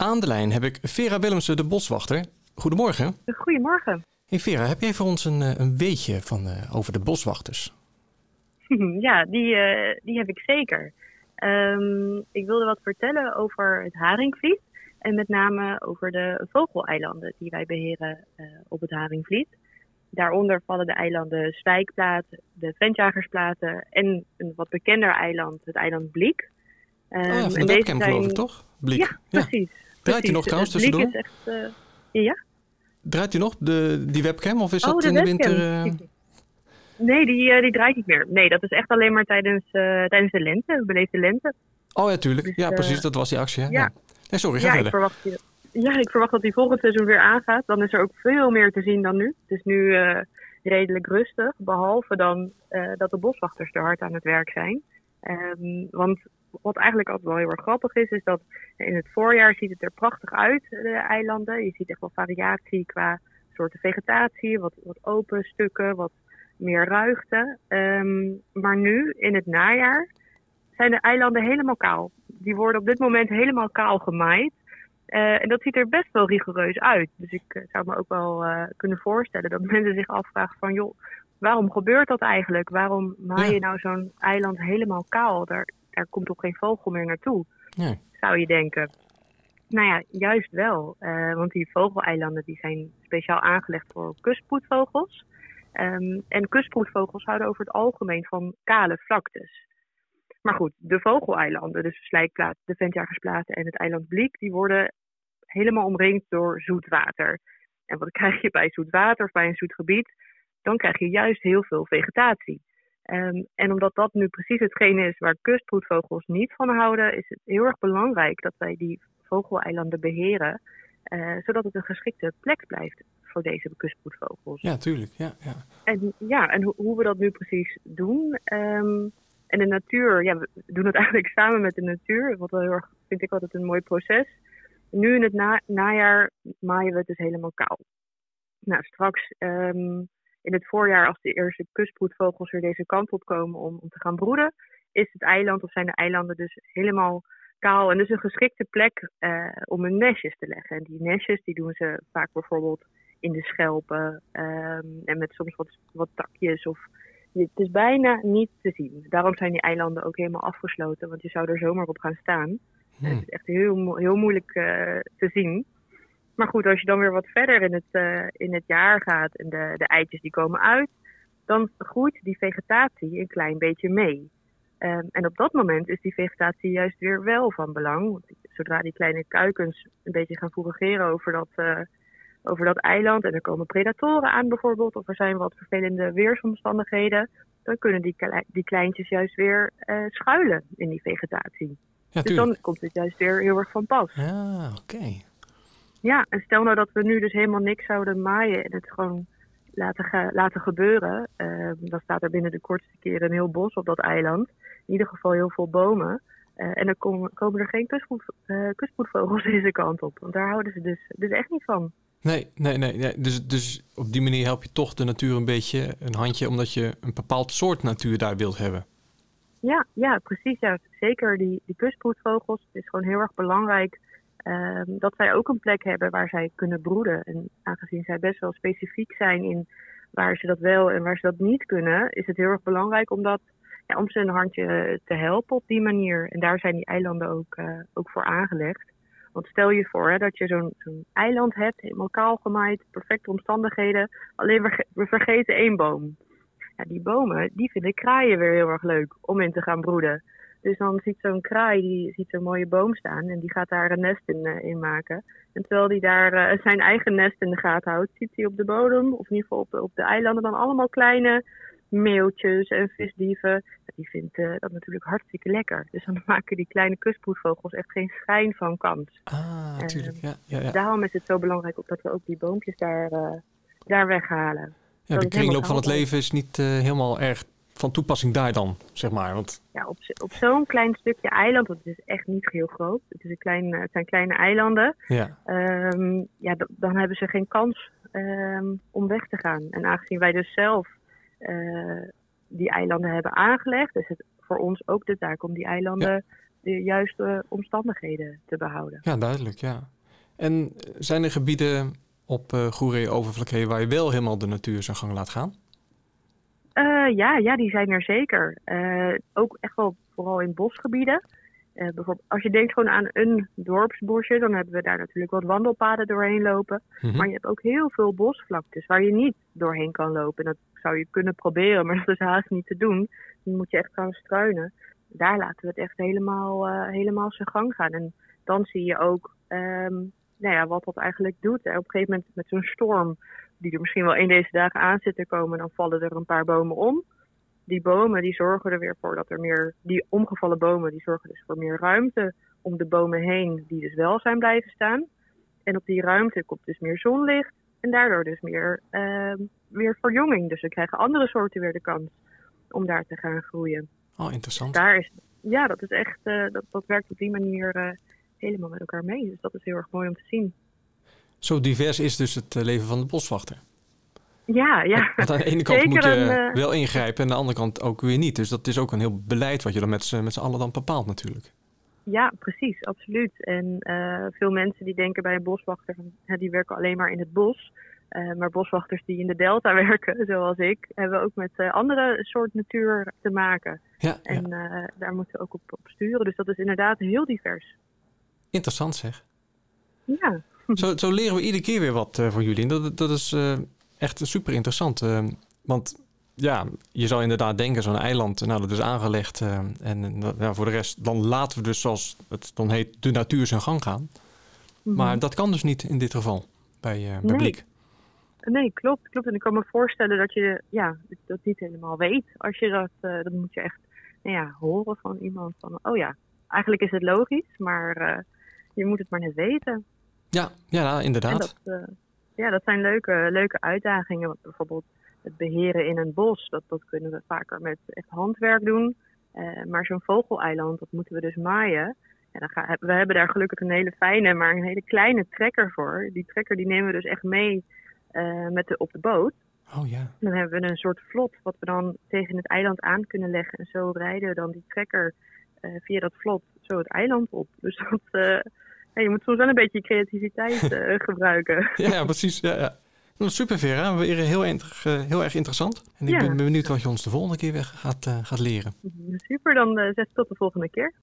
Aan de lijn heb ik Vera Willemsen, de boswachter. Goedemorgen. Goedemorgen. Hey Vera, heb jij voor ons een, eh, een weetje van, uh, over de boswachters? Ja, die, uh, die heb ik zeker. Um, ik wilde wat vertellen over het Haringvliet. En met name over de vogeleilanden die wij beheren uh, op het Haringvliet. Daaronder vallen de eilanden Zwijkplaat, de Ventjagersplaten en een wat bekender eiland, het eiland Bliek. Um, oh ja, van de webcam zijn... geloof ik, toch? Bliek. Ja, precies. Draait hij nog trouwens tussendoor? Echt, uh, ja? Draait hij nog, de, die webcam? Of is oh, dat de in de winter... Uh... Nee, die, uh, die draait niet meer. Nee, dat is echt alleen maar tijdens, tijdens de lente. We de lente. Oh ja, tuurlijk. Dus, ja, precies. Dat was die actie. Hè? ja. Ja. Nee, sorry, ga Ja, ik verder. verwacht, ja, ik verwacht dat die volgend seizoen weer aangaat. Dan is er ook veel meer te zien dan nu. Het is nu eh, redelijk rustig. Behalve dan eh, dat de boswachters er hard aan het werk zijn. Ehm, want wat eigenlijk altijd wel heel erg grappig is, is dat in het voorjaar ziet het er prachtig uit, de eilanden. Je ziet echt wel variatie qua soorten vegetatie, wat, wat open stukken, wat meer ruigte. Ehm, maar nu, in het najaar, zijn de eilanden helemaal kaal. Die worden op dit moment helemaal kaal gemaaid. Eh, en dat ziet er best wel rigoureus uit. Dus ik eh, zou me ook wel eh, kunnen voorstellen dat mensen zich afvragen van... joh, waarom gebeurt dat eigenlijk? Waarom maai je nou zo'n eiland helemaal kaal? Daar, daar komt toch geen vogel meer naartoe? Nee. zou je denken. Nou ja, juist wel. Eh, want die vogeleilanden die zijn speciaal aangelegd voor kustbroedvogels. Ehm, en kustbroedvogels houden over het algemeen van kale vlaktes. Maar goed, de vogeleilanden, dus de Slijkplaat, de Ventjagersplaten en het eiland Bliek, die worden helemaal omringd door zoet water. En wat krijg je bij zoet water of bij een zoet gebied? Dan krijg je juist heel veel vegetatie. Ehm, en omdat dat nu precies hetgeen is waar kustbroedvogels niet van houden, is het heel erg belangrijk dat wij die vogeleilanden beheren, eh, zodat het een geschikte plek blijft voor deze kustbroedvogels. Ja, tuurlijk. Ja, ja. En ja, en ho- hoe we dat nu precies doen. ehm, en de natuur, ja, we doen het eigenlijk samen met de natuur. Wat wel heel erg, vind ik altijd een mooi proces. Nu in het na- najaar maaien we het dus helemaal kaal. Nou, straks ehm, in het voorjaar, als de eerste kustbroedvogels weer deze kant op komen om, om te gaan broeden, is het eiland of zijn de eilanden dus helemaal kaal. En dus een geschikte plek eh, om hun nestjes te leggen. En die nestjes die doen ze vaak bijvoorbeeld in de schelpen ehm, en met soms wat, wat takjes of het is bijna niet te zien. Daarom zijn die eilanden ook helemaal afgesloten, want je zou er zomaar op gaan staan. En Hm. het is echt heel, heel moeilijk eh, te zien. Maar goed, als je dan weer wat verder in het, eh, in het jaar gaat en de, de eitjes die komen uit, dan groeit die vegetatie een klein beetje mee. Ehm, en op dat moment is die vegetatie juist weer wel van belang. Want zodra die kleine kuikens een beetje gaan fourageren over dat, eh, over dat eiland en er komen predatoren aan bijvoorbeeld, of er zijn wat vervelende weersomstandigheden, dan kunnen die, die kleintjes juist weer eh, schuilen in die vegetatie. Ja, Dus dan komt het juist weer heel erg van pas. Ja, oké. Ja, en stel nou dat we nu dus helemaal niks zouden maaien en het gewoon laten, ge- laten gebeuren. eh, dan staat er binnen de kortste keren een heel bos op dat eiland. In ieder geval heel veel bomen. Eh, en dan komen, komen er geen kustvoet, eh, kustvoetvogels deze kant op. Want daar houden ze dus, dus echt niet van. Nee, nee, nee. nee. Dus, dus op die manier help je toch de natuur een beetje een handje, omdat je een bepaald soort natuur daar wilt hebben. Ja, ja precies. Ja. Zeker die, die. Het is gewoon heel erg belangrijk ehm, dat zij ook een plek hebben waar zij kunnen broeden. En aangezien zij best wel specifiek zijn in waar ze dat wel en waar ze dat niet kunnen, is het heel erg belangrijk om, dat, ja, om ze een handje te helpen op die manier. En daar zijn die eilanden ook, eh, ook voor aangelegd. Want stel je voor hè, dat je zo'n eiland hebt, helemaal kaal gemaaid, perfecte omstandigheden. Alleen we, we vergeten één boom. Ja, die bomen, die vinden kraaien weer heel erg leuk om in te gaan broeden. Dus dan ziet zo'n kraai, die ziet zo'n mooie boom staan en die gaat daar een nest in, eh, in maken. En terwijl die daar eh, zijn eigen nest in de gaten houdt, ziet hij op de bodem, of in ieder geval op de, op de eilanden, dan allemaal kleine meeltjes en visdieven. Die vindt eh, dat natuurlijk hartstikke lekker. Dus dan maken die kleine kustbroedvogels echt geen schijn van kans. Ah, natuurlijk. Ja, ja, ja. Daarom is het zo belangrijk ook dat we ook die boompjes daar, daar weghalen. ja dat de kringloop van het leven is niet helemaal erg van toepassing daar dan, zeg maar. Want ja, op, op zo'n klein stukje eiland, want het is echt niet heel groot. Het, is een klein, eh, het zijn kleine eilanden. ja, Ehm, ja, dan hebben ze geen kans ehm, om weg te gaan. En aangezien wij dus zelf eh, die eilanden hebben aangelegd, is het voor ons ook de taak om die eilanden de juiste omstandigheden te behouden. Ja, duidelijk, ja. En zijn er gebieden op uh, Goeree Overvlakke waar je wel helemaal de natuur zijn gang laat gaan? Uh, ja, ja, die zijn er zeker. Uh, ook echt wel vooral in bosgebieden. Uh, bijvoorbeeld als je denkt gewoon aan een dorpsbosje, dan hebben we daar natuurlijk wat wandelpaden doorheen lopen. Mm -hmm. Maar je hebt ook heel veel bosvlaktes waar je niet doorheen kan lopen. Dat zou je kunnen proberen, maar dat is haast niet te doen. Dan moet je echt gaan struinen. Daar laten we het echt helemaal, uh, helemaal zijn gang gaan. En dan zie je ook um, nou ja, wat dat eigenlijk doet. Op een gegeven moment met zo'n storm, die er misschien wel een deze dagen aan zit te komen, dan vallen er een paar bomen om. Die bomen die zorgen er weer voor dat er meer, die omgevallen bomen, die zorgen dus voor meer ruimte om de bomen heen, die dus wel zijn blijven staan. En op die ruimte komt dus meer zonlicht en daardoor dus meer, uh, meer verjonging. Dus we krijgen andere soorten weer de kans om daar te gaan groeien. Oh, interessant. Daar is, ja, dat is echt, uh, dat, dat werkt op die manier uh, helemaal met elkaar mee. Dus dat is heel erg mooi om te zien. Zo divers is dus het leven van de boswachter. Ja, ja. Want aan de ene kant Zeker moet je een, uh... wel ingrijpen en aan de andere kant ook weer niet. Dus dat is ook een heel beleid wat je dan met z'n allen dan bepaalt natuurlijk. Ja, precies, absoluut. En uh, veel mensen die denken bij een boswachter, die werken alleen maar in het bos. Uh, maar boswachters die in de delta werken, zoals ik, hebben ook met andere soort natuur te maken. Ja, en ja. daar moeten we ook op, op sturen. Dus dat is inderdaad heel divers. Interessant zeg. Ja. Zo, zo leren we iedere keer weer wat uh, van jullie. En dat, dat is uh, echt super interessant. Uh, want ja, je zou inderdaad denken, zo'n eiland, nou dat is aangelegd. en voor de rest, dan laten we dus zoals het dan heet, de natuur zijn gang gaan. Mm -hmm. Maar dat kan dus niet in dit geval bij, bij nee. Blik. Nee, klopt, klopt. En ik kan me voorstellen dat je ja, dat niet helemaal weet. Als je dat, dat moet je echt nou ja, horen van iemand van, oh ja, eigenlijk is het logisch, maar je moet het maar net weten. Ja, ja inderdaad. Dat, uh, ja, dat zijn leuke, leuke uitdagingen. Want bijvoorbeeld het beheren in een bos, dat, dat kunnen we vaker met echt handwerk doen. Uh, maar zo'n vogeleiland, dat moeten we dus maaien. En dan gaan, we hebben daar gelukkig een hele fijne, maar een hele kleine trekker voor. Die trekker die nemen we dus echt mee uh, met de, op de boot. Oh ja. Dan hebben we een soort vlot wat we dan tegen het eiland aan kunnen leggen. En zo rijden we dan die trekker via dat vlot zo het eiland op. Dus dat ja, je moet soms wel een beetje je creativiteit uh, gebruiken. Ja, precies. Ja, ja. Nou, super Vera, weer heel, heel erg interessant. En ik ben benieuwd wat je ons de volgende keer weer gaat, uh, gaat leren. Super, dan uh, zet tot de volgende keer.